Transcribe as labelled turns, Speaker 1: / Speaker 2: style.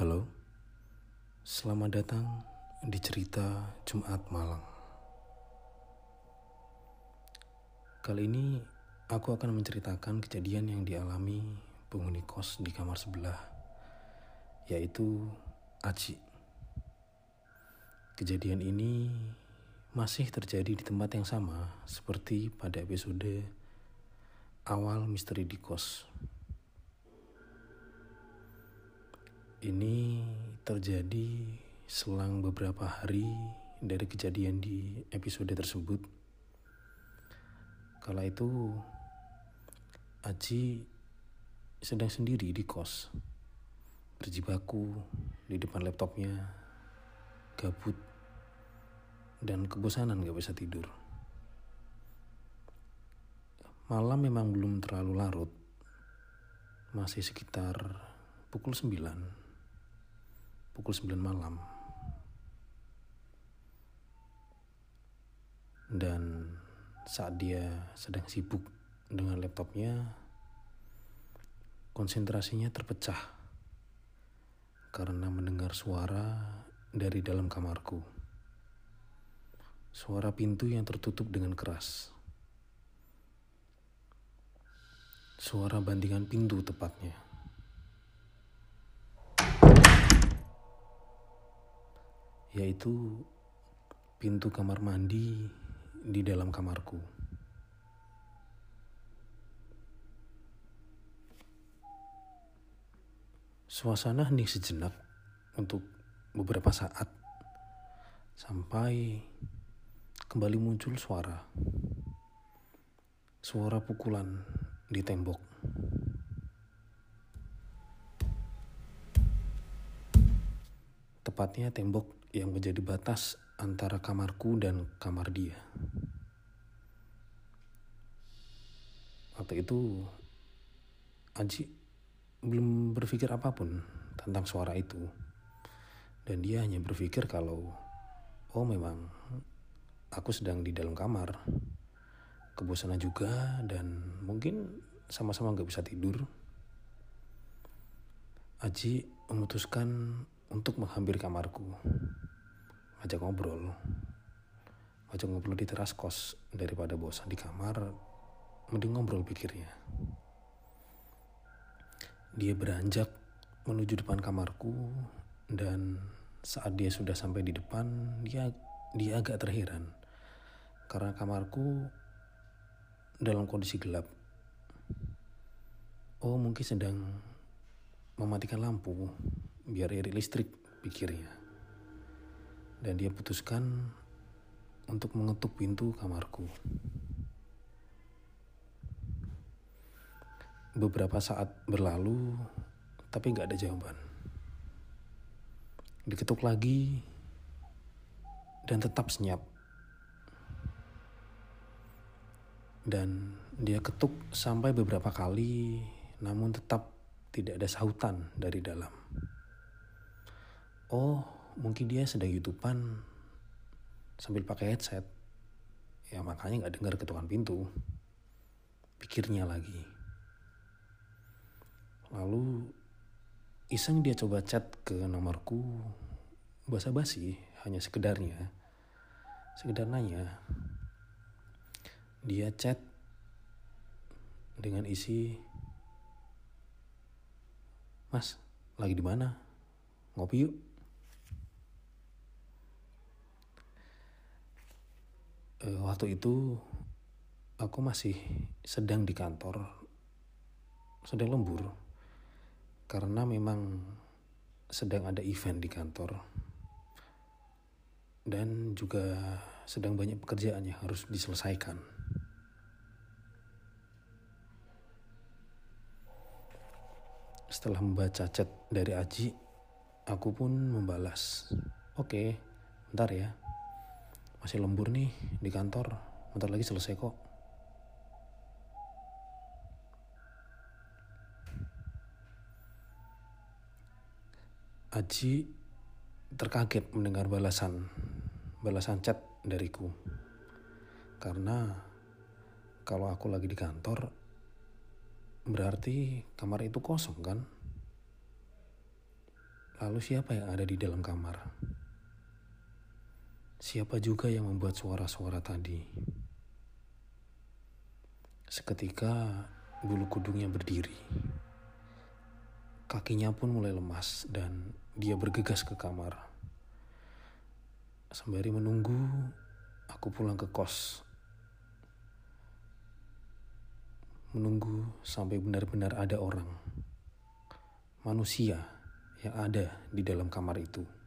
Speaker 1: Halo, selamat datang di cerita Jumat Malam. Kali ini aku akan menceritakan kejadian yang dialami penghuni kos di kamar sebelah, yaitu Aji. Kejadian ini masih terjadi di tempat yang sama seperti pada episode awal misteri di kos. Ini terjadi selang beberapa hari dari kejadian di episode tersebut. Kala itu Aji sedang sendiri di kos, berjibaku di depan laptopnya, gabut, dan kebosanan gak bisa tidur. Malam memang belum terlalu larut, masih sekitar pukul 9 pukul 9 malam. Dan saat dia sedang sibuk dengan laptopnya, konsentrasinya terpecah karena mendengar suara dari dalam kamarku. Suara pintu yang tertutup dengan keras. Suara bandingan pintu tepatnya. Yaitu pintu kamar mandi di dalam kamarku. Suasana hening sejenak untuk beberapa saat sampai kembali muncul suara. Suara pukulan di tembok. Tepatnya tembok yang menjadi batas antara kamarku dan kamar dia. Waktu itu Aji belum berpikir apa pun tentang suara itu. Dan dia hanya berpikir kalau oh memang aku sedang di dalam kamar. Kebosanan juga dan mungkin sama-sama gak bisa tidur. Aji memutuskan untuk menghampiri kamarku. Ngajak ngobrol. Ngajak ngobrol di teras kos daripada bosan di kamar mending ngobrol pikirnya. Dia beranjak menuju depan kamarku dan saat dia sudah sampai di depan dia dia agak terheran. Karena kamarku dalam kondisi gelap. Oh mungkin sedang mematikan lampu biar irit listrik pikirnya dan dia putuskan untuk mengetuk pintu kamarku. Beberapa saat berlalu, tapi gak ada jawaban. Diketuk lagi, dan tetap senyap. Dan dia ketuk sampai beberapa kali, namun tetap tidak ada sautan dari dalam. Oh, mungkin dia sedang youtubean sambil pakai headset. Ya makanya nggak dengar ketukan pintu. Pikirnya lagi. Lalu iseng dia coba chat ke nomorku. Basa-basi hanya sekedarnya. Sekedar nanya. Dia chat dengan isi Mas lagi di mana? Ngopi yuk waktu itu aku masih sedang di kantor, sedang lembur karena memang sedang ada event di kantor dan juga sedang banyak pekerjaan yang harus diselesaikan. Setelah membaca chat dari Aji, aku pun membalas, "Oke, okay, bentar ya." Masih lembur nih di kantor. Bentar lagi selesai kok. Aji terkaget mendengar balasan balasan chat dariku. Karena kalau aku lagi di kantor berarti kamar itu kosong kan? Lalu siapa yang ada di dalam kamar? Siapa juga yang membuat suara-suara tadi? Seketika bulu kudungnya berdiri. Kakinya pun mulai lemas dan dia bergegas ke kamar. Sembari menunggu, aku pulang ke kos. Menunggu sampai benar-benar ada orang. Manusia yang ada di dalam kamar itu.